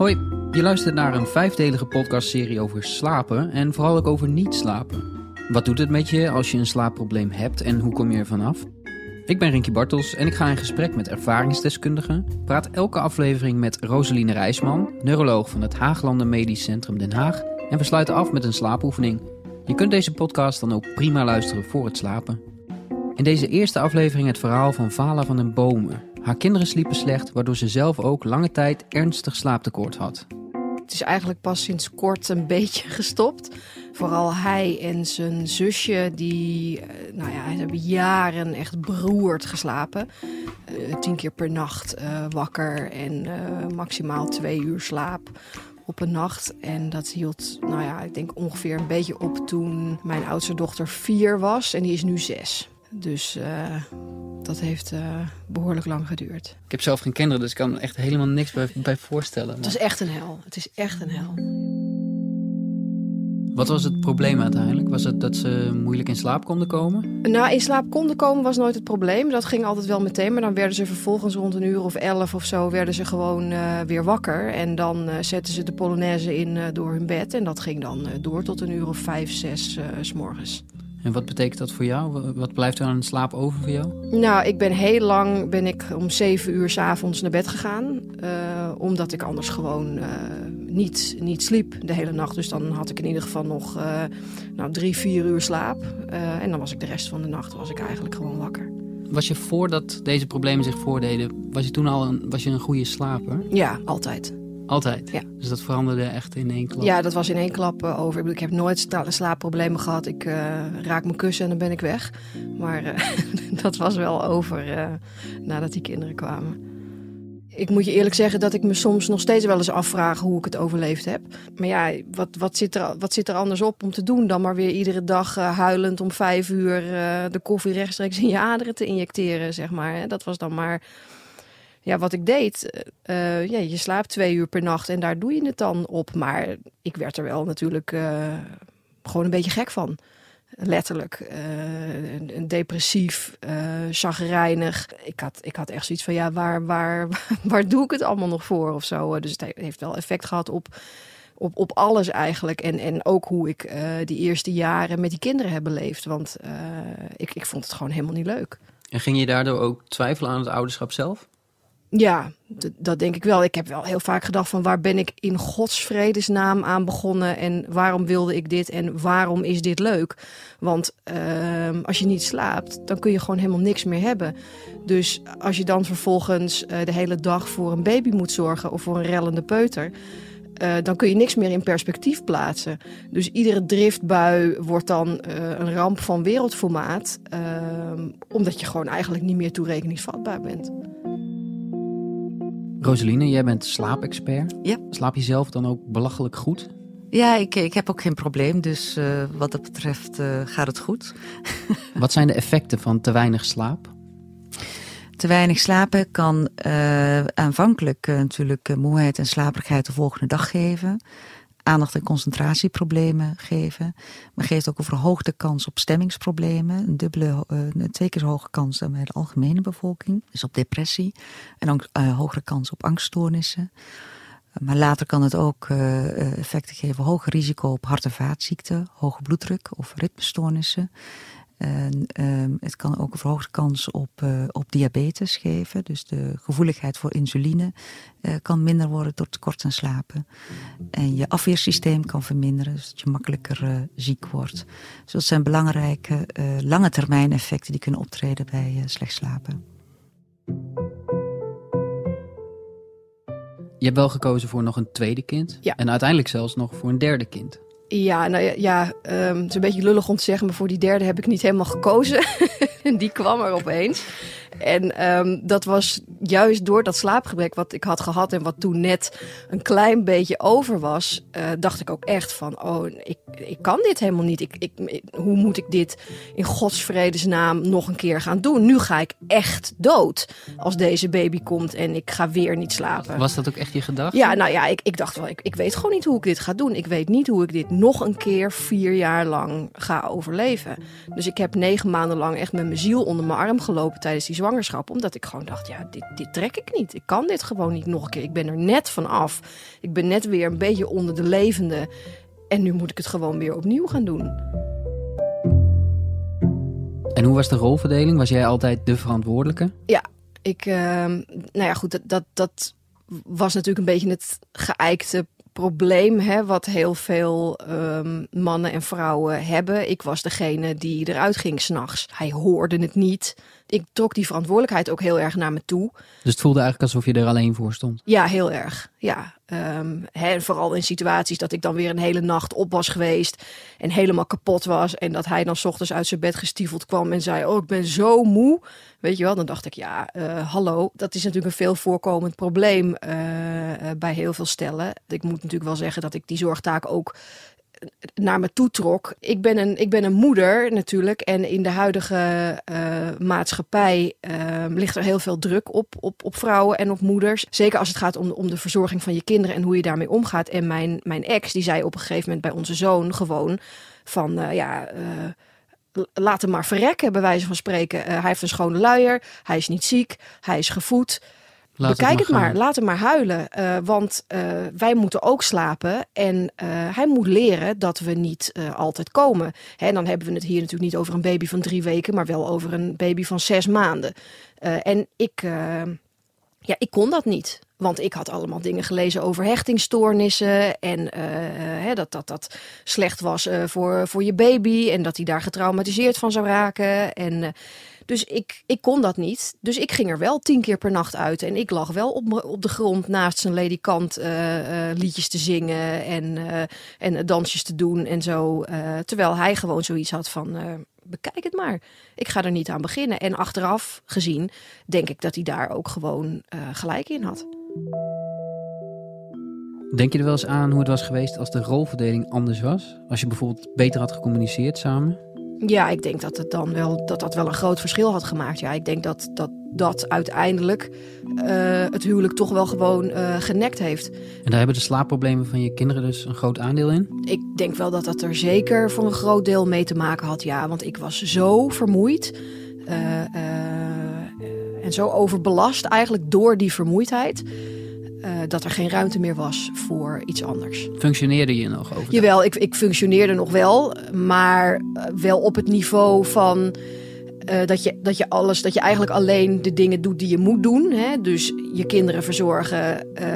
Hoi, je luistert naar een vijfdelige podcastserie over slapen en vooral ook over niet slapen. Wat doet het met je als je een slaapprobleem hebt en hoe kom je er vanaf? Ik ben Rinky Bartels en ik ga in gesprek met ervaringsdeskundigen. Praat elke aflevering met Roseline Rijsman, neuroloog van het Haaglanden Medisch Centrum Den Haag. En we sluiten af met een slaapoefening. Je kunt deze podcast dan ook prima luisteren voor het slapen. In deze eerste aflevering het verhaal van Vala van den Bomen. Haar kinderen sliepen slecht, waardoor ze zelf ook lange tijd ernstig slaaptekort had. Het is eigenlijk pas sinds kort een beetje gestopt. Vooral hij en zijn zusje, die eh, nou ja, hebben jaren echt beroerd geslapen. Uh, tien keer per nacht uh, wakker en maximaal twee uur slaap op een nacht. En dat hield, nou ja, ik denk ongeveer een beetje op toen mijn oudste dochter vier was. En die is nu zes. Dus uh, dat heeft uh, behoorlijk lang geduurd. Ik heb zelf geen kinderen, dus ik kan echt helemaal niks bij, bij voorstellen. Maar... Het is echt een hel. Het is echt een hel. Wat was het probleem uiteindelijk? Was het dat ze moeilijk in slaap konden komen? Nou, in slaap konden komen was nooit het probleem. Dat ging altijd wel meteen. Maar dan werden ze vervolgens rond een uur of elf of zo... werden ze gewoon uh, weer wakker. En dan uh, zetten ze de polonaise in uh, door hun bed. En dat ging dan door tot een uur of vijf, zes s morgens. En wat betekent dat voor jou? Wat blijft er aan slaap over voor jou? Nou, ik ben heel lang ben ik om zeven uur s avonds naar bed gegaan. Uh, omdat ik anders gewoon uh, niet, niet sliep de hele nacht. Dus dan had ik in ieder geval nog uh, nou, drie, vier uur slaap. en dan was ik de rest van de nacht was ik eigenlijk gewoon wakker. Was je voordat deze problemen zich voordeden, was je toen al een, was je een goede slaper? Ja, altijd. Altijd? Ja. Dus dat veranderde echt in één klap? Ja, dat was in één klap uh, over. Ik, bedoel, ik heb nooit slaapproblemen gehad. Ik uh, raak mijn kussen en dan ben ik weg. Maar uh, dat was wel over nadat die kinderen kwamen. Ik moet je eerlijk zeggen dat ik me soms nog steeds wel eens afvraag hoe ik het overleefd heb. Maar ja, wat, wat, zit, er, wat zit er anders op om te doen dan maar weer iedere dag huilend om vijf uur de koffie rechtstreeks in je aderen te injecteren, zeg maar. Dat was dan maar ja, wat ik deed, uh, ja, je slaapt twee uur per nacht en daar doe je het dan op. Maar ik werd er wel natuurlijk uh, gewoon een beetje gek van. Letterlijk. Uh, depressief, chagrijnig. Ik had, ik had echt zoiets van, ja, waar, waar, waar doe ik het allemaal nog voor of zo? Dus het heeft wel effect gehad op, op, op alles eigenlijk. En, en ook hoe ik die eerste jaren met die kinderen heb beleefd. Want ik, ik vond het gewoon helemaal niet leuk. En ging je daardoor ook twijfelen aan het ouderschap zelf? Ja, dat denk ik wel. Ik heb wel heel vaak gedacht van waar ben ik in Gods vredesnaam aan begonnen en waarom wilde ik dit en waarom is dit leuk? Want uh, als je niet slaapt, dan kun je gewoon helemaal niks meer hebben. Dus als je dan vervolgens uh, de hele dag voor een baby moet zorgen of voor een rellende peuter, uh, dan kun je niks meer in perspectief plaatsen. Dus iedere driftbui wordt dan uh, een ramp van wereldformaat, ehm, omdat je gewoon eigenlijk niet meer toerekeningsvatbaar bent. Roseline, jij bent slaapexpert. Ja. Slaap je zelf dan ook belachelijk goed? Ja, ik, ik heb ook geen probleem, dus uh, wat dat betreft uh, gaat het goed. wat zijn de effecten van te weinig slaap? Te weinig slapen kan uh, aanvankelijk natuurlijk moeheid en slaperigheid de volgende dag geven aandacht- en concentratieproblemen geven. Maar geeft ook een verhoogde kans op stemmingsproblemen. Een, dubbele, uh, twee keer zo hoge kans dan bij de algemene bevolking. Dus op depressie. En ook uh, hogere kans op angststoornissen. Maar later kan het ook uh, effecten geven. Hoger risico op hart- en vaatziekten, hoge bloeddruk of ritmestoornissen. En, um, het kan ook een verhoogde kans op, uh, op diabetes geven. Dus de gevoeligheid voor insuline uh, kan minder worden door tekort aan slapen. En je afweersysteem kan verminderen, dus dat je makkelijker uh, ziek wordt. Dus dat zijn belangrijke lange termijn effecten die kunnen optreden bij slecht slapen. Je hebt wel gekozen voor nog een tweede kind. Ja. En uiteindelijk zelfs nog voor een derde kind. Ja, nou ja, um, het is een beetje lullig om te zeggen, maar voor die derde heb ik niet helemaal gekozen. en die kwam er opeens. En um, dat was juist door dat slaapgebrek wat ik had gehad en wat toen net een klein beetje over was, uh, dacht ik ook echt van, oh, ik, ik kan dit helemaal niet. Ik, ik, hoe moet ik dit in Gods vredesnaam nog een keer gaan doen? Nu ga ik echt dood als deze baby komt en ik ga weer niet slapen. Was dat ook echt je gedachte? Ja, nou ja, ik, ik dacht wel, ik, ik weet gewoon niet hoe ik dit ga doen. Ik weet niet hoe ik dit nog een keer vier jaar lang ga overleven. Dus ik heb negen maanden lang echt met mijn ziel onder mijn arm gelopen tijdens die zwangerschap. Omdat ik gewoon dacht, ja, dit, dit trek ik niet. Ik kan dit gewoon niet nog een keer. Ik ben er net van af. Ik ben net weer een beetje onder de levende. En nu moet ik het gewoon weer opnieuw gaan doen. En hoe was de rolverdeling? Was jij altijd de verantwoordelijke? Ja, ik, ehm, nou ja, goed, dat, dat, dat was natuurlijk een beetje het geëikte probleem hè, wat heel veel ehm, mannen en vrouwen hebben. Ik was degene die eruit ging s'nachts. Hij hoorde het niet. Ik trok die verantwoordelijkheid ook heel erg naar me toe. Dus het voelde eigenlijk alsof je er alleen voor stond? Ja, heel erg. Ja, um, vooral in situaties dat ik dan weer een hele nacht op was geweest en helemaal kapot was. En dat hij dan s ochtends uit zijn bed gestiefeld kwam en zei: Oh, ik ben zo moe. Weet je wel, dan dacht ik: Ja, uh, hallo. Dat is natuurlijk een veel voorkomend probleem uh, bij heel veel stellen. Ik moet natuurlijk wel zeggen dat ik die zorgtaak ook naar me toe trok. Ik ben een, ik ben een moeder natuurlijk. En in de huidige uh, maatschappij uh, ligt er heel veel druk op, op, op vrouwen en op moeders. Zeker als het gaat om, om de verzorging van je kinderen en hoe je daarmee omgaat. En mijn, mijn ex, die zei op een gegeven moment bij onze zoon gewoon van uh, ja laat hem maar verrekken, bij wijze van spreken. Hij heeft een schone luier, hij is niet ziek, hij is gevoed. Laat Bekijk het, maar, het maar, laat hem maar huilen. Uh, want uh, wij moeten ook slapen. En uh, hij moet leren dat we niet altijd komen. Hè, en dan hebben we het hier natuurlijk niet over een baby van drie weken, maar wel over een baby van zes maanden. en ik, ja, ik kon dat niet. Want ik had allemaal dingen gelezen over hechtingstoornissen. En hè, dat, dat dat slecht was voor, voor je baby. En dat hij daar getraumatiseerd van zou raken. En dus ik, ik kon dat niet. Dus ik ging er wel tien keer per nacht uit. En ik lag wel op, op de grond naast zijn ledikant uh, uh, liedjes te zingen en, uh, en dansjes te doen en zo. terwijl hij gewoon zoiets had van, bekijk het maar. Ik ga er niet aan beginnen. En achteraf gezien denk ik dat hij daar ook gewoon gelijk in had. Denk je er wel eens aan hoe het was geweest als de rolverdeling anders was? Als je bijvoorbeeld beter had gecommuniceerd samen? Ja, ik denk dat het dan wel, dat dat wel een groot verschil had gemaakt. Ja, ik denk dat dat, dat uiteindelijk uh, het huwelijk toch wel gewoon uh, genekt heeft. En daar hebben de slaapproblemen van je kinderen dus een groot aandeel in? Ik denk wel dat dat er zeker voor een groot deel mee te maken had, ja. Want ik was zo vermoeid uh, en zo overbelast eigenlijk door die vermoeidheid uh, dat er geen ruimte meer was voor iets anders. Functioneerde je nog over? Jawel, ik, ik functioneerde nog wel, maar eh, wel op het niveau van uh, dat, je, dat je alles, dat je eigenlijk alleen de dingen doet die je moet doen. Hè? Dus je kinderen verzorgen, uh,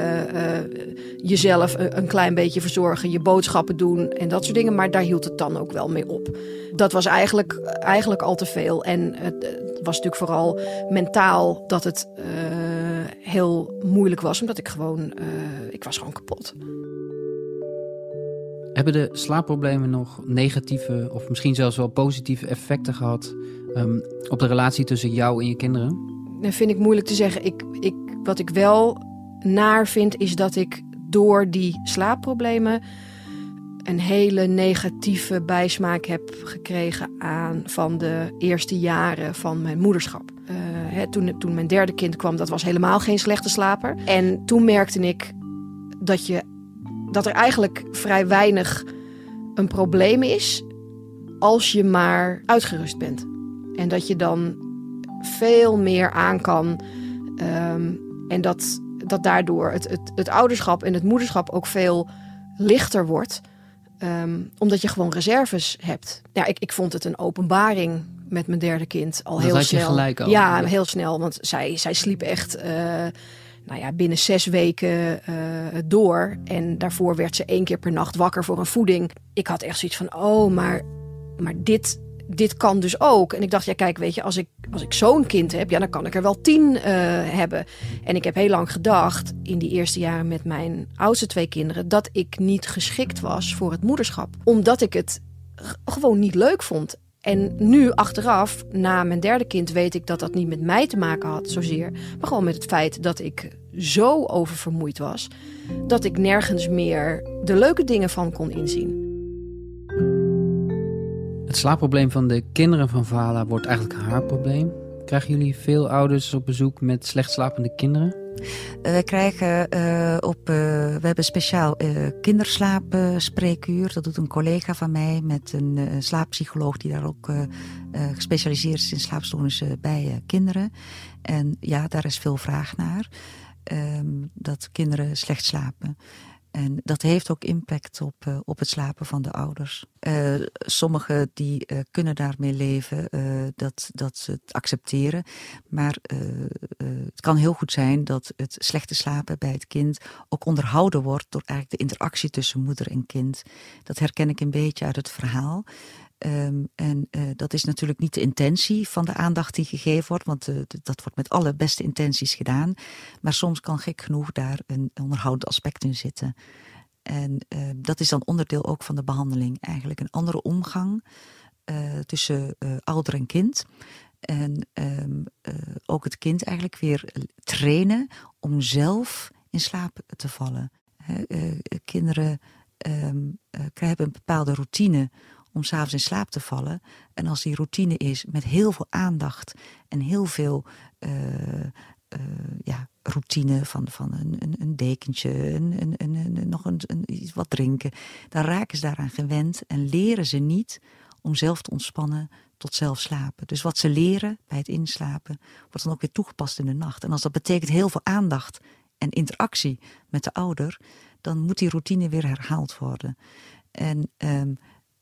jezelf een klein beetje verzorgen, je boodschappen doen en dat soort dingen. Maar daar hield het dan ook wel mee op. Dat was eigenlijk, eigenlijk al te veel. En het, het was natuurlijk vooral mentaal dat het heel moeilijk was, omdat ik gewoon, uh, ik was gewoon kapot. Hebben de slaapproblemen nog negatieve of misschien zelfs wel positieve effecten gehad um, op de relatie tussen jou en je kinderen? Dat vind ik moeilijk te zeggen. Ik, ik, wat ik wel naar vind, is dat ik door die slaapproblemen een hele negatieve bijsmaak heb gekregen aan van de eerste jaren van mijn moederschap. Uh, hè, toen, toen mijn derde kind kwam, dat was helemaal geen slechte slaper. En toen merkte ik dat, je, dat er eigenlijk vrij weinig een probleem is als je maar uitgerust bent. En dat je dan veel meer aan kan. Um, en dat, dat daardoor het, het, het ouderschap en het moederschap ook veel lichter wordt. Um, omdat je gewoon reserves hebt. Ja, ik, ik vond het een openbaring met mijn derde kind al dat heel snel. Je gelijk al. Ja, heel snel. Want zij, zij sliep echt uh, nou ja, binnen zes weken uh, door. En daarvoor werd ze één keer per nacht wakker voor een voeding. Ik had echt zoiets van: oh, maar, maar dit, dit kan dus ook. En ik dacht, ja, kijk, weet je, als ik, als ik zo'n kind heb, ja, dan kan ik er wel tien uh, hebben. En ik heb heel lang gedacht, in die eerste jaren met mijn oudste twee kinderen, dat ik niet geschikt was voor het moederschap. Omdat ik het gewoon niet leuk vond. En nu achteraf, na mijn derde kind, weet ik dat dat niet met mij te maken had zozeer. Maar gewoon met het feit dat ik zo oververmoeid was. Dat ik nergens meer de leuke dingen van kon inzien. Het slaapprobleem van de kinderen van Vala wordt eigenlijk haar probleem. Krijgen jullie veel ouders op bezoek met slecht slapende kinderen? We krijgen uh, op, uh, we hebben speciaal uh, kinderslaapspreekuur. Dat doet een collega van mij met een slaappsycholoog die daar ook gespecialiseerd is in slaapstoornissen bij kinderen. En ja, daar is veel vraag naar. Ehm, dat kinderen slecht slapen. En dat heeft ook impact op, uh, op het slapen van de ouders. Uh, sommigen die uh, kunnen daarmee leven, dat, dat ze het accepteren. Maar het kan heel goed zijn dat het slechte slapen bij het kind ook onderhouden wordt door eigenlijk de interactie tussen moeder en kind. Dat herken ik een beetje uit het verhaal. Um, en uh, dat is natuurlijk niet de intentie van de aandacht die gegeven wordt, want uh, dat wordt met alle beste intenties gedaan. Maar soms kan gek genoeg daar een onderhoudend aspect in zitten. En uh, dat is dan onderdeel ook van de behandeling. Eigenlijk een andere omgang tussen ouder en kind. En um, ook het kind eigenlijk weer trainen om zelf in slaap te vallen. kinderen um, krijgen een bepaalde routine om s'avonds in slaap te vallen. En als die routine is met heel veel aandacht en heel veel uh, uh, ja, routine van, van een, een, dekentje, een, een, een, nog een, iets wat drinken, dan raken ze daaraan gewend en leren ze niet om zelf te ontspannen tot zelf slapen. Dus wat ze leren bij het inslapen wordt dan ook weer toegepast in de nacht. En als dat betekent heel veel aandacht en interactie met de ouder, dan moet die routine weer herhaald worden. En um,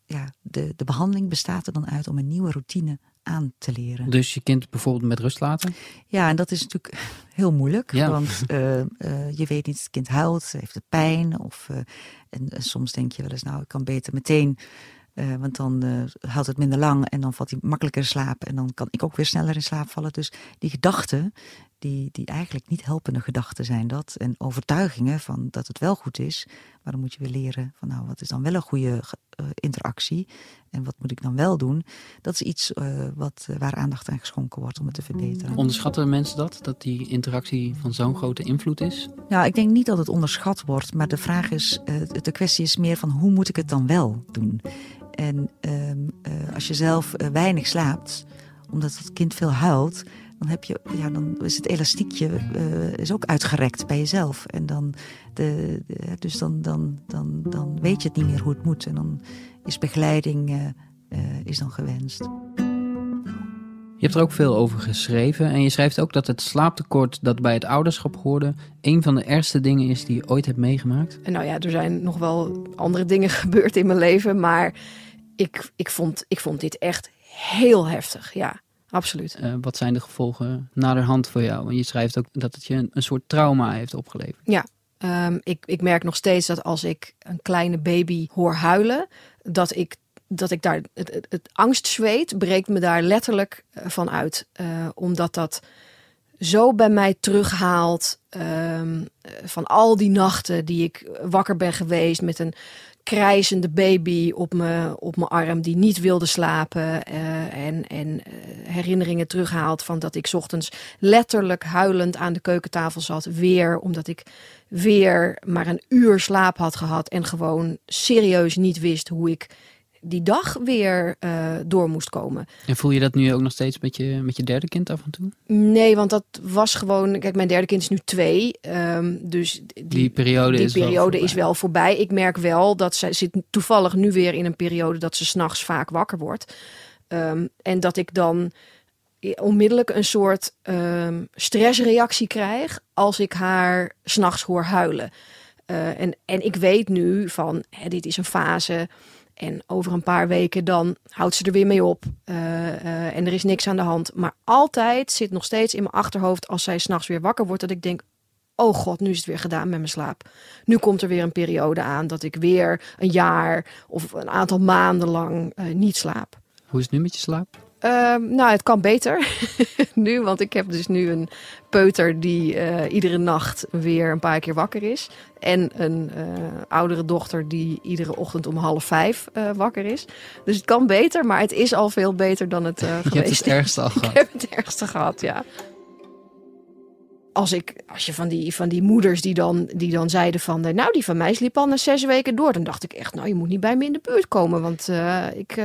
ja, de, de behandeling bestaat er dan uit om een nieuwe routine aan te leren. Dus je kind bijvoorbeeld met rust laten? Ja, en dat is natuurlijk heel moeilijk. Ja. Want uh, uh, je weet niet, het kind huilt, heeft het pijn. Of, uh, en, en, soms denk je wel eens, nou, ik kan beter meteen want dan houdt het minder lang en dan valt hij makkelijker in slaap. En dan kan ik ook weer sneller in slaap vallen. Dus die gedachten, die, die eigenlijk niet helpende gedachten zijn dat. En overtuigingen van dat het wel goed is. Maar dan moet je weer leren van nou, wat is dan wel een goede uh, interactie? En wat moet ik dan wel doen? Dat is iets wat, waar aandacht aan geschonken wordt om het te verbeteren. Onderschatten mensen dat? Dat die interactie van zo'n grote invloed is? Nou, ik denk niet dat het onderschat wordt. Maar de vraag is, de kwestie is meer van hoe moet ik het dan wel doen? En uh, als je zelf uh, weinig slaapt, omdat het kind veel huilt, dan, heb je, ja, dan is het elastiekje uh, is ook uitgerekt bij jezelf. En dan, de, de, dus dan, dan, dan, dan weet je het niet meer hoe het moet. En dan is begeleiding is dan gewenst. Je hebt er ook veel over geschreven en je schrijft ook dat het slaaptekort dat bij het ouderschap hoorde een van de ergste dingen is die je ooit hebt meegemaakt. En nou ja, er zijn nog wel andere dingen gebeurd in mijn leven, maar ik, ik, vond, ik vond dit echt heel heftig. Ja, absoluut. Uh, wat zijn de gevolgen naderhand voor jou? En je schrijft ook dat het je een, een soort trauma heeft opgeleverd. Ja, um, ik, ik merk nog steeds dat als ik een kleine baby hoor huilen, dat ik dat ik daar het, het, het angstzweet breekt me daar letterlijk uh, van uit. Uh, omdat dat zo bij mij terughaalt um, van al die nachten die ik wakker ben geweest met een krijzende baby op mijn op mijn arm die niet wilde slapen. Uh, en en uh, herinneringen terughaalt van dat ik ochtends letterlijk huilend aan de keukentafel zat. Weer omdat ik weer maar een uur slaap had gehad. En gewoon serieus niet wist hoe ik die dag weer uh, door moest komen. En voel je dat nu ook nog steeds met je, met je derde kind af en toe? Nee, want dat was gewoon. Kijk, mijn derde kind is nu twee. Um, dus die, die periode, die is, periode wel is wel voorbij. Ik merk wel dat zij zit toevallig nu weer in een periode dat ze s'nachts vaak wakker wordt. Um, en dat ik dan onmiddellijk een soort um, stressreactie krijg als ik haar s'nachts hoor huilen. Uh, en, en ik weet nu van, hè, dit is een fase. En over een paar weken dan houdt ze er weer mee op. Uh, uh, en er is niks aan de hand. Maar altijd zit nog steeds in mijn achterhoofd als zij s'nachts weer wakker wordt. Dat ik denk, oh god, nu is het weer gedaan met mijn slaap. Nu komt er weer een periode aan dat ik weer een jaar of een aantal maanden lang uh, niet slaap. Hoe is het nu met je slaap? Uh, nou, het kan beter nu, want ik heb dus nu een peuter die uh, iedere nacht weer een paar keer wakker is. En een uh, oudere dochter die iedere ochtend om half vijf uh, wakker is. Dus het kan beter, maar het is al veel beter dan het geweest Je hebt het ergste al gehad. Ik heb het ergste gehad, ja. Als, ik, als je van die, van die moeders die dan, die dan zeiden van... nou, die van mij sliep al na zes weken door. Dan dacht ik echt, nou, je moet niet bij me in de buurt komen. Want ik,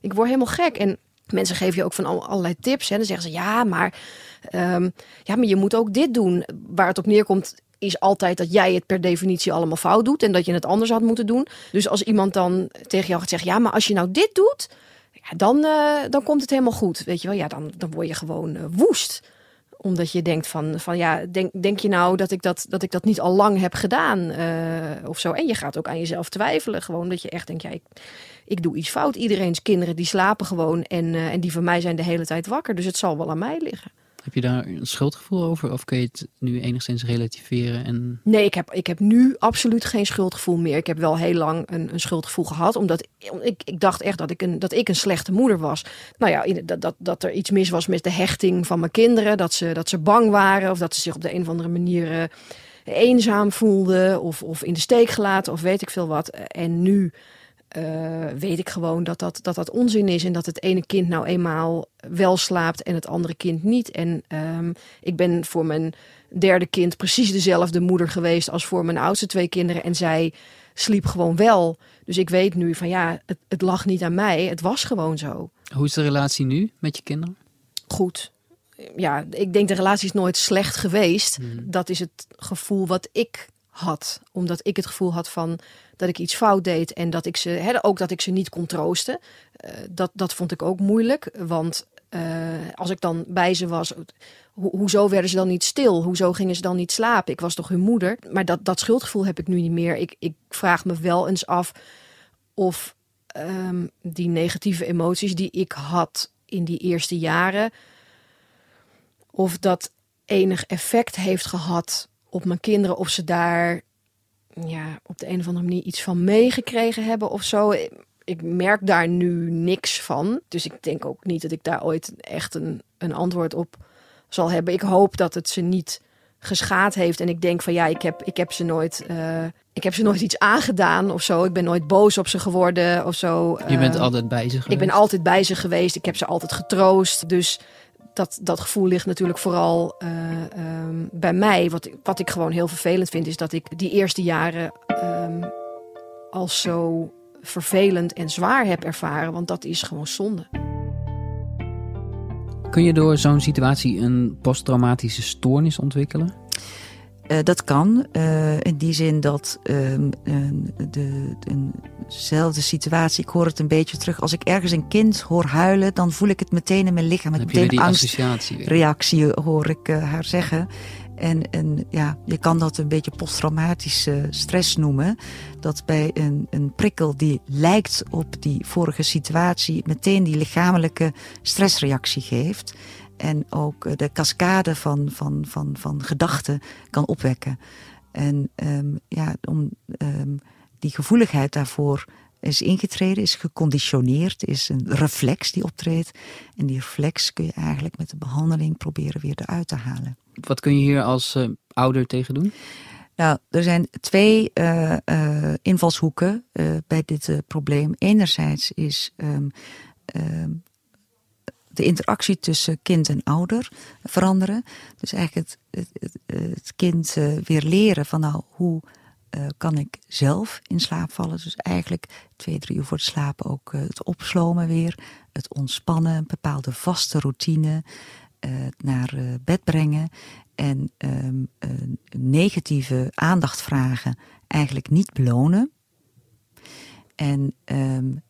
ik word helemaal gek. En Mensen geven je ook van allerlei tips. Hè. Dan zeggen ze ja, maar, um, ja, maar je moet ook dit doen. Waar het op neerkomt is altijd dat jij het per definitie allemaal fout doet en dat je het anders had moeten doen. Dus als iemand dan tegen jou gaat zeggen, ja, maar als je nou dit doet, dan, eh, dan komt het helemaal goed. Weet je wel, ja, dan, dan word je gewoon eh, woest omdat je denkt van, van ja, denk, denk je nou dat ik dat, dat ik dat niet al lang heb gedaan uh, of zo. En je gaat ook aan jezelf twijfelen. Gewoon dat je echt denkt, ja, ik, ik doe iets fout. Iedereen's kinderen die slapen gewoon en, uh, en die van mij zijn de hele tijd wakker. Dus het zal wel aan mij liggen. Heb je daar een schuldgevoel over of kun je het nu enigszins relativeren? En... Nee, ik heb, ik heb nu absoluut geen schuldgevoel meer. Ik heb wel heel lang een, een schuldgevoel gehad, omdat ik, ik dacht echt dat ik, een, dat ik een slechte moeder was. Nou ja, dat, dat, dat er iets mis was met de hechting van mijn kinderen, dat ze, dat ze bang waren of dat ze zich op de een of andere manier uh, eenzaam voelden of, of in de steek gelaten of weet ik veel wat. En nu uh, weet ik gewoon dat dat, dat dat onzin is. En dat het ene kind nou eenmaal wel slaapt en het andere kind niet. En um, ik ben voor mijn derde kind precies dezelfde moeder geweest als voor mijn oudste twee kinderen. En zij sliep gewoon wel. Dus ik weet nu van ja, het, het lag niet aan mij. Het was gewoon zo. Hoe is de relatie nu met je kinderen? Goed. Ja, ik denk de relatie is nooit slecht geweest. Hmm. Dat is het gevoel wat ik had. Omdat ik het gevoel had van dat ik iets fout deed en dat ik ze, hè, ook dat ik ze niet kon troosten. Uh, dat, dat vond ik ook moeilijk. Want uh, als ik dan bij ze was, ho hoezo werden ze dan niet stil? Hoezo gingen ze dan niet slapen? Ik was toch hun moeder? Maar dat, dat schuldgevoel heb ik nu niet meer. Ik, ik vraag me wel eens af of um, die negatieve emoties die ik had in die eerste jaren, of dat enig effect heeft gehad op mijn kinderen, of ze daar ja, op de een of andere manier iets van meegekregen hebben of zo. Ik merk daar nu niks van. Dus ik denk ook niet dat ik daar ooit echt een, een antwoord op zal hebben. Ik hoop dat het ze niet geschaad heeft. En ik denk van ja, ik heb, ik heb ze nooit. Uh, ik heb ze nooit iets aangedaan of zo. Ik ben nooit boos op ze geworden of zo. Je bent uh, altijd bij ze geweest. Ik ben altijd bij ze geweest. Ik heb ze altijd getroost. Dus dat, dat gevoel ligt natuurlijk vooral uh, um, bij mij. Wat, wat ik gewoon heel vervelend vind, is dat ik die eerste jaren um, als zo vervelend en zwaar heb ervaren. Want dat is gewoon zonde. Kun je door zo'n situatie een posttraumatische stoornis ontwikkelen? Uh, dat kan. Uh, in die zin dat uh, de, dezelfde situatie, ik hoor het een beetje terug. Als ik ergens een kind hoor huilen, dan voel ik het meteen in mijn lichaam. Met meteen angstreactie hoor ik haar zeggen. En, en ja, je kan dat een beetje posttraumatische stress noemen. Dat bij een, een prikkel die lijkt op die vorige situatie meteen die lichamelijke stressreactie geeft en ook de cascade van, van, van, van gedachten kan opwekken. En um, ja, om um, die gevoeligheid daarvoor is ingetreden, is geconditioneerd, is een reflex die optreedt. En die reflex kun je eigenlijk met de behandeling proberen weer eruit te halen. Wat kun je hier als uh, ouder tegen doen? Nou, er zijn twee uh, uh, invalshoeken bij dit probleem. Enerzijds is um, de interactie tussen kind en ouder veranderen. Dus eigenlijk het, het, het kind uh, weer leren van nou, hoe uh, kan ik zelf in slaap vallen. Dus eigenlijk twee, drie uur voor het slapen ook uh, het opslomen weer. Het ontspannen, een bepaalde vaste routine naar bed brengen. En um, negatieve aandacht vragen eigenlijk niet belonen. En um,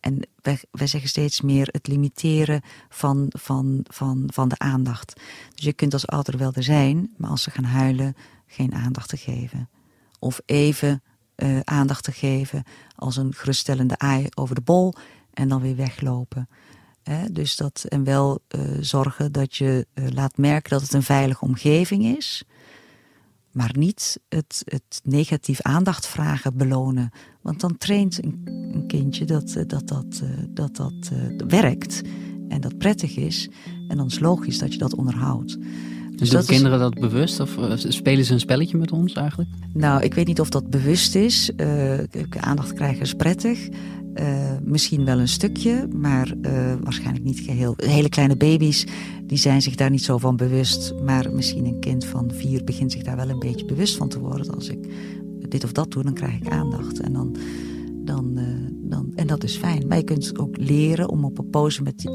en wij, wij zeggen steeds meer het limiteren van, van, van, van de aandacht. Dus je kunt als ouder wel er zijn, maar als ze gaan huilen, geen aandacht te geven. Of even uh, aandacht te geven als een geruststellende aai over de bol en dan weer weglopen. Dus dat, en wel uh, zorgen dat je uh, laat merken dat het een veilige omgeving is maar niet het, het negatief aandacht vragen belonen. Want dan traint een, een kindje dat eh, dat, dat, eh, dat, dat uh, werkt en dat prettig is. En dan is het logisch dat je dat onderhoudt. Dus doen kinderen dat bewust of spelen ze een spelletje met ons eigenlijk? Nou, ik weet niet of dat bewust is. Uh, aandacht krijgen is prettig. Uh, misschien wel een stukje, maar uh, waarschijnlijk niet geheel. Hele kleine baby's, die zijn zich daar niet zo van bewust. Maar misschien een kind van vier begint zich daar wel een beetje bewust van te worden. Als ik dit of dat doe, dan krijg ik aandacht. En, dan, dan, uh, dan, en dat is fijn. Maar je kunt ook leren om op een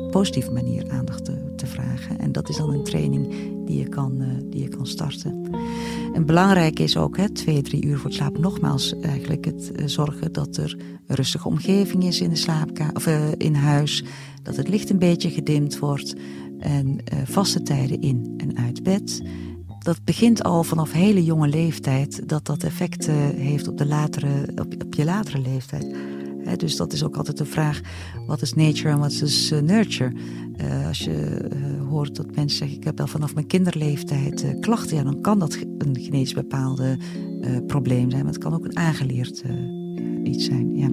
positieve manier aandacht te, te vragen. En dat is dan een training die je kan, die je kan starten. En belangrijk is ook, hè, twee, drie uur voor het slapen, nogmaals eigenlijk het uh, zorgen dat er een rustige omgeving is in de slaapkamer of uh, in huis. Dat het licht een beetje gedimd wordt. En uh, vaste tijden in en uit bed. Dat begint al vanaf hele jonge leeftijd dat dat effect heeft op, de latere, op, op je latere leeftijd. He, dus dat is ook altijd de vraag: wat is nature en wat is uh, nurture? Uh, als je uh, hoort dat mensen zeggen: Ik heb al vanaf mijn kinderleeftijd klachten, ja, dan kan dat een genetisch bepaalde probleem zijn, maar het kan ook een aangeleerd iets zijn. Ja.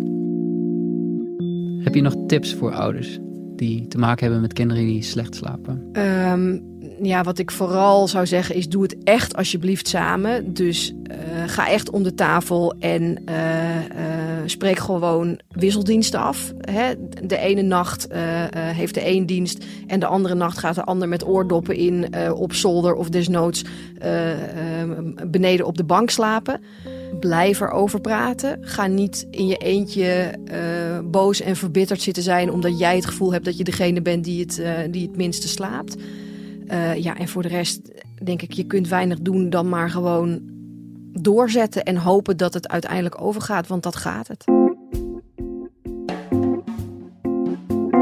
Heb je nog tips voor ouders die te maken hebben met kinderen die slecht slapen? Um, ja, wat ik vooral zou zeggen is: doe het echt alsjeblieft samen. Dus ga echt om de tafel en spreek gewoon wisseldiensten af. Hè? De ene nacht uh, heeft de een dienst en de andere nacht gaat de ander met oordoppen in uh, op zolder of desnoods beneden op de bank slapen. Blijf erover praten. Ga niet in je eentje boos en verbitterd zitten zijn omdat jij het gevoel hebt dat je degene bent die het, die het minste slaapt. ja, en voor de rest denk ik, je kunt weinig doen dan maar gewoon doorzetten en hopen dat het uiteindelijk overgaat, want dat gaat het.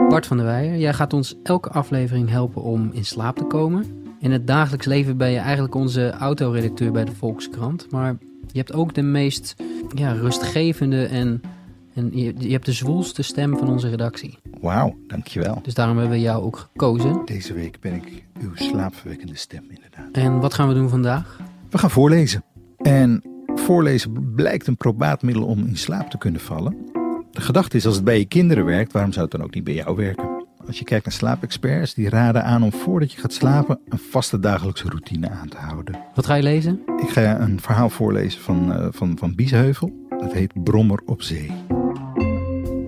Bart van der Weijer, jij gaat ons elke aflevering helpen om in slaap te komen. In het dagelijks leven ben je eigenlijk onze autoredacteur bij de Volkskrant. Maar je hebt ook de meest ja, rustgevende en, en je, je hebt de zwoelste stem van onze redactie. Wauw, dankjewel. Dus daarom hebben we jou ook gekozen. Deze week ben ik uw slaapverwekkende stem, inderdaad. En wat gaan we doen vandaag? We gaan voorlezen. En voorlezen blijkt een probaat middel om in slaap te kunnen vallen. De gedachte is, als het bij je kinderen werkt, waarom zou het dan ook niet bij jou werken? Als je kijkt naar slaapexperts, die raden aan om voordat je gaat slapen een vaste dagelijkse routine aan te houden. Wat ga je lezen? Ik ga een verhaal voorlezen van, uh, van, van Biesheuvel. Dat heet Brommer op Zee.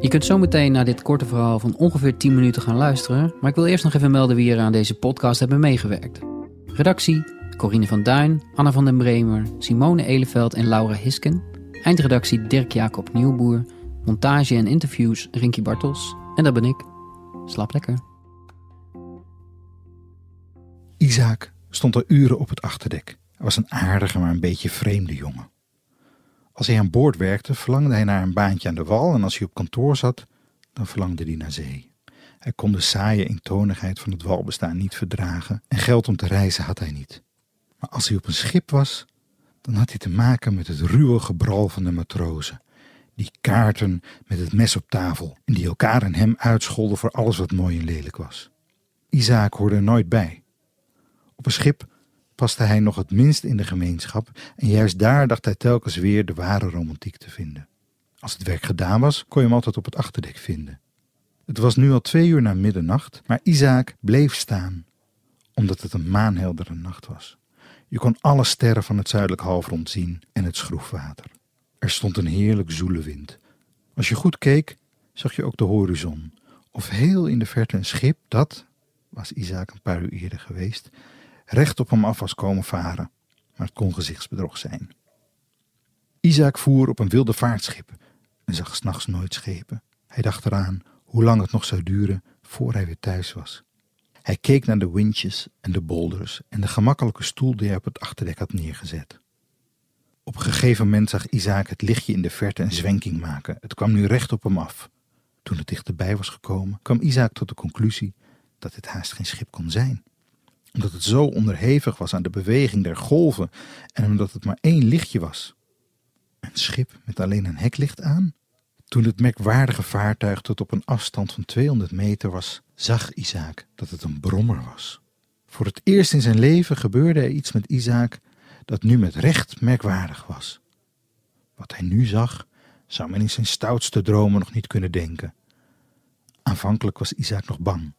Je kunt zo meteen naar dit korte verhaal van ongeveer 10 minuten gaan luisteren. Maar ik wil eerst nog even melden wie er aan deze podcast hebben meegewerkt. Redactie Corine van Duin, Anna van den Bremer, Simone Eleveld en Laura Hisken. Eindredactie Dirk Jacob Nieuwboer. Montage en interviews Rinky Bartels. En dat ben ik. Slaap lekker. Isaac stond al uren op het achterdek. Hij was een aardige, maar een beetje vreemde jongen. Als hij aan boord werkte, verlangde hij naar een baantje aan de wal en als hij op kantoor zat, dan verlangde hij naar zee. Hij kon de saaie eentonigheid van het walbestaan niet verdragen en geld om te reizen had hij niet. Maar als hij op een schip was, dan had hij te maken met het ruwe gebral van de matrozen. Die kaarten met het mes op tafel en die elkaar en hem uitscholden voor alles wat mooi en lelijk was. Isaac hoorde er nooit bij. Op een schip paste hij nog het minst in de gemeenschap en juist daar dacht hij telkens weer de ware romantiek te vinden. Als het werk gedaan was, kon je hem altijd op het achterdek vinden. Het was nu al twee uur na middernacht, maar Isaac bleef staan, omdat het een maanheldere nacht was. Je kon alle sterren van het zuidelijk halfrond zien en het schroefwater. Er stond een heerlijk zoele wind. Als je goed keek, zag je ook de horizon. Of heel in de verte een schip dat, was Isaac een paar uur eerder geweest, recht op hem af was komen varen. Maar het kon gezichtsbedrog zijn. Isaac voer op een wilde vaartschip en zag s'nachts nooit schepen. Hij dacht eraan hoe lang het nog zou duren voor hij weer thuis was. Hij keek naar de windjes en de boulders en de gemakkelijke stoel die hij op het achterdek had neergezet. Op een gegeven moment zag Isaac het lichtje in de verte een zwenking maken. Het kwam nu recht op hem af. Toen het dichterbij was gekomen, kwam Isaac tot de conclusie dat het haast geen schip kon zijn. Omdat het zo onderhevig was aan de beweging der golven en omdat het maar één lichtje was. Een schip met alleen een heklicht aan? Toen het merkwaardige vaartuig tot op een afstand van 200 meter was, zag Isaac dat het een brommer was. Voor het eerst in zijn leven gebeurde er iets met Isaac dat nu met recht merkwaardig was. Wat hij nu zag, zou men in zijn stoutste dromen nog niet kunnen denken. Aanvankelijk was Isaac nog bang,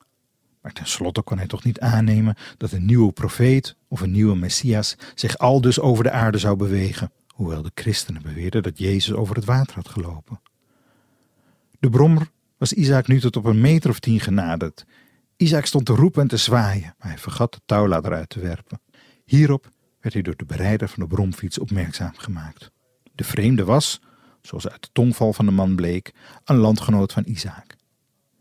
maar tenslotte kon hij toch niet aannemen dat een nieuwe profeet of een nieuwe Messias zich al dus over de aarde zou bewegen, hoewel de christenen beweerden dat Jezus over het water had gelopen. De brommer was Isaac nu tot op een meter of tien genaderd. Isaac stond te roepen en te zwaaien, maar hij vergat de touwladder uit te werpen. Hierop werd hij door de bereider van de bromfiets opmerkzaam gemaakt. De vreemde was, zoals uit de tongval van de man bleek, een landgenoot van Isaac.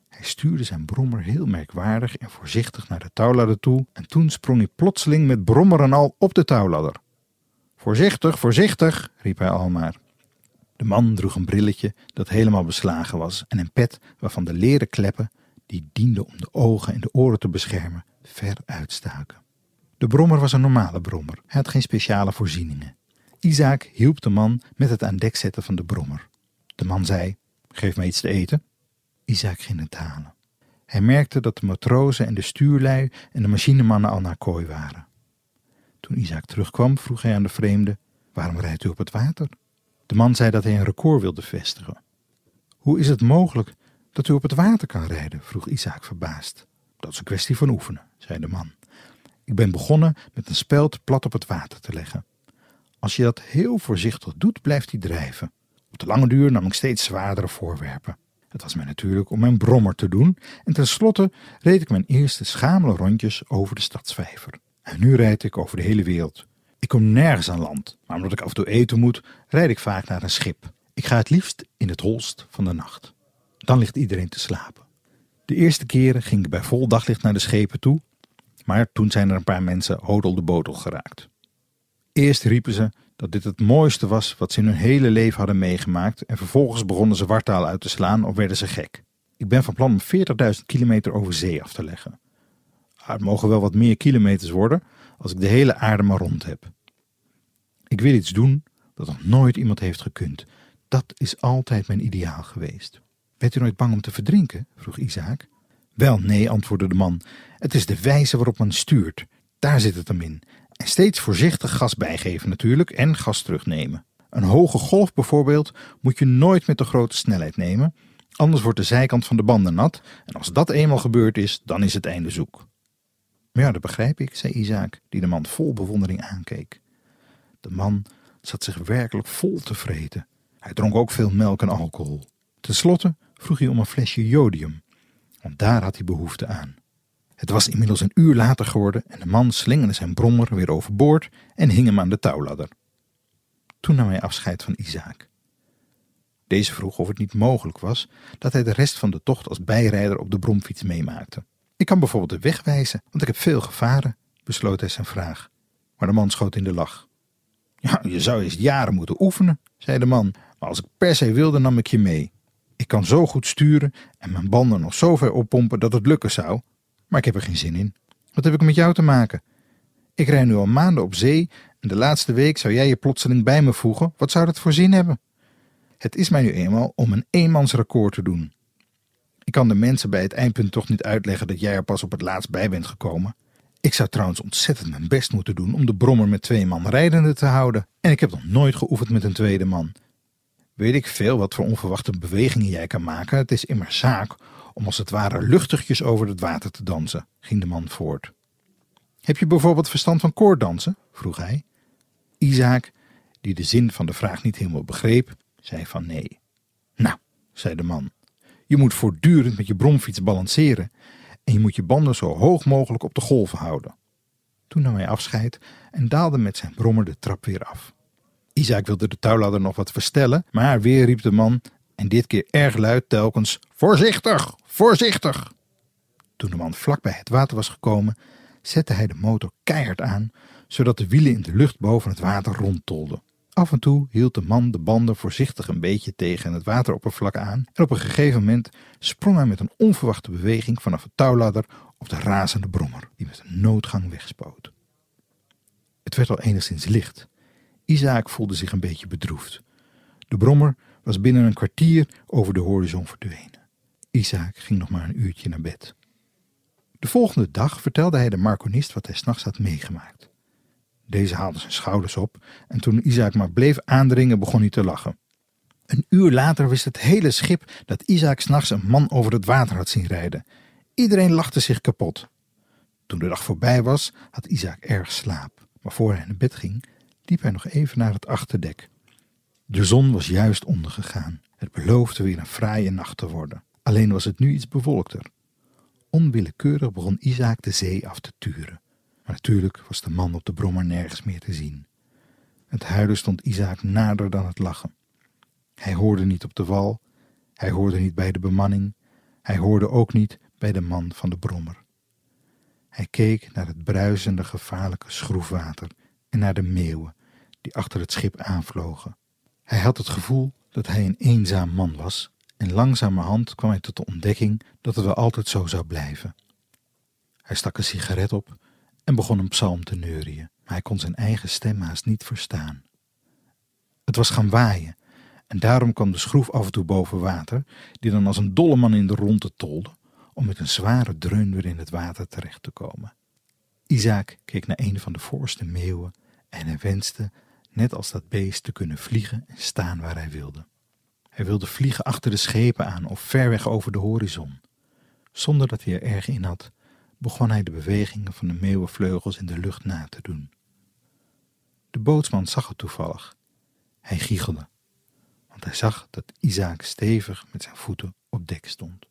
Hij stuurde zijn brommer heel merkwaardig en voorzichtig naar de touwladder toe en toen sprong hij plotseling met brommer en al op de touwladder. Voorzichtig, voorzichtig, riep hij almaar. De man droeg een brilletje dat helemaal beslagen was en een pet waarvan de leren kleppen, die dienden om de ogen en de oren te beschermen, ver uitstaken. De brommer was een normale brommer. Hij had geen speciale voorzieningen. Isaac hielp de man met het aan dek zetten van de brommer. De man zei: Geef mij iets te eten. Isaac ging het halen. Hij merkte dat de matrozen en de stuurlui en de machinemannen al naar kooi waren. Toen Isaac terugkwam, vroeg hij aan de vreemde: Waarom rijdt u op het water? De man zei dat hij een record wilde vestigen. Hoe is het mogelijk dat u op het water kan rijden? vroeg Isaac verbaasd. Dat is een kwestie van oefenen, zei de man. Ik ben begonnen met een speld plat op het water te leggen. Als je dat heel voorzichtig doet, blijft hij drijven. Op de lange duur nam ik steeds zwaardere voorwerpen. Het was mij natuurlijk om mijn brommer te doen en tenslotte reed ik mijn eerste schamele rondjes over de stadsvijver. En nu rijd ik over de hele wereld. Ik kom nergens aan land, maar omdat ik af en toe eten moet, rijd ik vaak naar een schip. Ik ga het liefst in het holst van de nacht. Dan ligt iedereen te slapen. De eerste keren ging ik bij vol daglicht naar de schepen toe, maar toen zijn er een paar mensen hodel de botel geraakt. Eerst riepen ze dat dit het mooiste was wat ze in hun hele leven hadden meegemaakt en vervolgens begonnen ze wartaal uit te slaan of werden ze gek. Ik ben van plan om 40.000 kilometer over zee af te leggen. Ah, het mogen wel wat meer kilometers worden als ik de hele aarde maar rond heb. Ik wil iets doen dat nog nooit iemand heeft gekund. Dat is altijd mijn ideaal geweest. Bent u nooit bang om te verdrinken? vroeg Isaac. Wel, nee, antwoordde de man. Het is de wijze waarop men stuurt. Daar zit het hem in. En steeds voorzichtig gas bijgeven natuurlijk en gas terugnemen. Een hoge golf bijvoorbeeld moet je nooit met de grote snelheid nemen, anders wordt de zijkant van de banden nat en als dat eenmaal gebeurd is, dan is het einde zoek. Ja, dat begrijp ik, zei Isaac, die de man vol bewondering aankeek. De man zat zich werkelijk vol te vreten. Hij dronk ook veel melk en alcohol. Ten slotte vroeg hij om een flesje jodium, want daar had hij behoefte aan. Het was inmiddels een uur later geworden en de man slingerde zijn brommer weer overboord en hing hem aan de touwladder. Toen nam hij afscheid van Isaac. Deze vroeg of het niet mogelijk was dat hij de rest van de tocht als bijrijder op de bromfiets meemaakte. Ik kan bijvoorbeeld de weg wijzen, want ik heb veel gevaren, besloot hij zijn vraag. Maar de man schoot in de lach. Ja, je zou eens jaren moeten oefenen, zei de man, maar als ik per se wilde nam ik je mee. Ik kan zo goed sturen en mijn banden nog zo ver oppompen dat het lukken zou, maar ik heb er geen zin in. Wat heb ik met jou te maken? Ik rij nu al maanden op zee en de laatste week zou jij je plotseling bij me voegen. Wat zou dat voor zin hebben? Het is mij nu eenmaal om een eenmansrecord te doen. Ik kan de mensen bij het eindpunt toch niet uitleggen dat jij er pas op het laatst bij bent gekomen. Ik zou trouwens ontzettend mijn best moeten doen om de brommer met twee man rijdende te houden. En ik heb nog nooit geoefend met een tweede man. Weet ik veel wat voor onverwachte bewegingen jij kan maken. Het is immer zaak om als het ware luchtigjes over het water te dansen, ging de man voort. Heb je bijvoorbeeld verstand van koorddansen? vroeg hij. Isaac, die de zin van de vraag niet helemaal begreep, zei van nee. Nou, zei de man, je moet voortdurend met je bromfiets balanceren en je moet je banden zo hoog mogelijk op de golven houden. Toen nam hij afscheid en daalde met zijn brommer de trap weer af. Isaac wilde de touwladder nog wat verstellen, maar weer riep de man en dit keer erg luid telkens: Voorzichtig, voorzichtig! Toen de man vlak bij het water was gekomen, zette hij de motor keihard aan, zodat de wielen in de lucht boven het water rondtolden. Af en toe hield de man de banden voorzichtig een beetje tegen het wateroppervlak aan en op een gegeven moment sprong hij met een onverwachte beweging vanaf het touwladder op de razende brommer, die met een noodgang wegspoot. Het werd al enigszins licht. Isaac voelde zich een beetje bedroefd. De brommer was binnen een kwartier over de horizon verdwenen. Isaac ging nog maar een uurtje naar bed. De volgende dag vertelde hij de marconist wat hij s'nachts had meegemaakt. Deze haalde zijn schouders op en toen Isaac maar bleef aandringen begon hij te lachen. Een uur later wist het hele schip dat Isaac s'nachts een man over het water had zien rijden. Iedereen lachte zich kapot. Toen de dag voorbij was, had Isaac erg slaap. Maar voor hij naar bed ging, liep hij nog even naar het achterdek. De zon was juist ondergegaan. Het beloofde weer een fraaie nacht te worden. Alleen was het nu iets bewolkter. Onwillekeurig begon Isaac de zee af te turen. Natuurlijk was de man op de brommer nergens meer te zien. Het huilen stond Isaac nader dan het lachen. Hij hoorde niet op de wal, hij hoorde niet bij de bemanning, hij hoorde ook niet bij de man van de brommer. Hij keek naar het bruisende, gevaarlijke schroefwater en naar de meeuwen die achter het schip aanvlogen. Hij had het gevoel dat hij een eenzaam man was en langzamerhand kwam hij tot de ontdekking dat het wel altijd zo zou blijven. Hij stak een sigaret op en begon een psalm te neurien, maar hij kon zijn eigen stem haast niet verstaan. Het was gaan waaien en daarom kwam de schroef af en toe boven water, die dan als een dolle man in de ronde tolde, om met een zware dreun weer in het water terecht te komen. Isaac keek naar een van de voorste meeuwen en hij wenste, net als dat beest, te kunnen vliegen en staan waar hij wilde. Hij wilde vliegen achter de schepen aan of ver weg over de horizon. Zonder dat hij er erg in had, begon hij de bewegingen van de meeuwenvleugels in de lucht na te doen. De bootsman zag het toevallig. Hij giechelde, want hij zag dat Isaac stevig met zijn voeten op dek stond.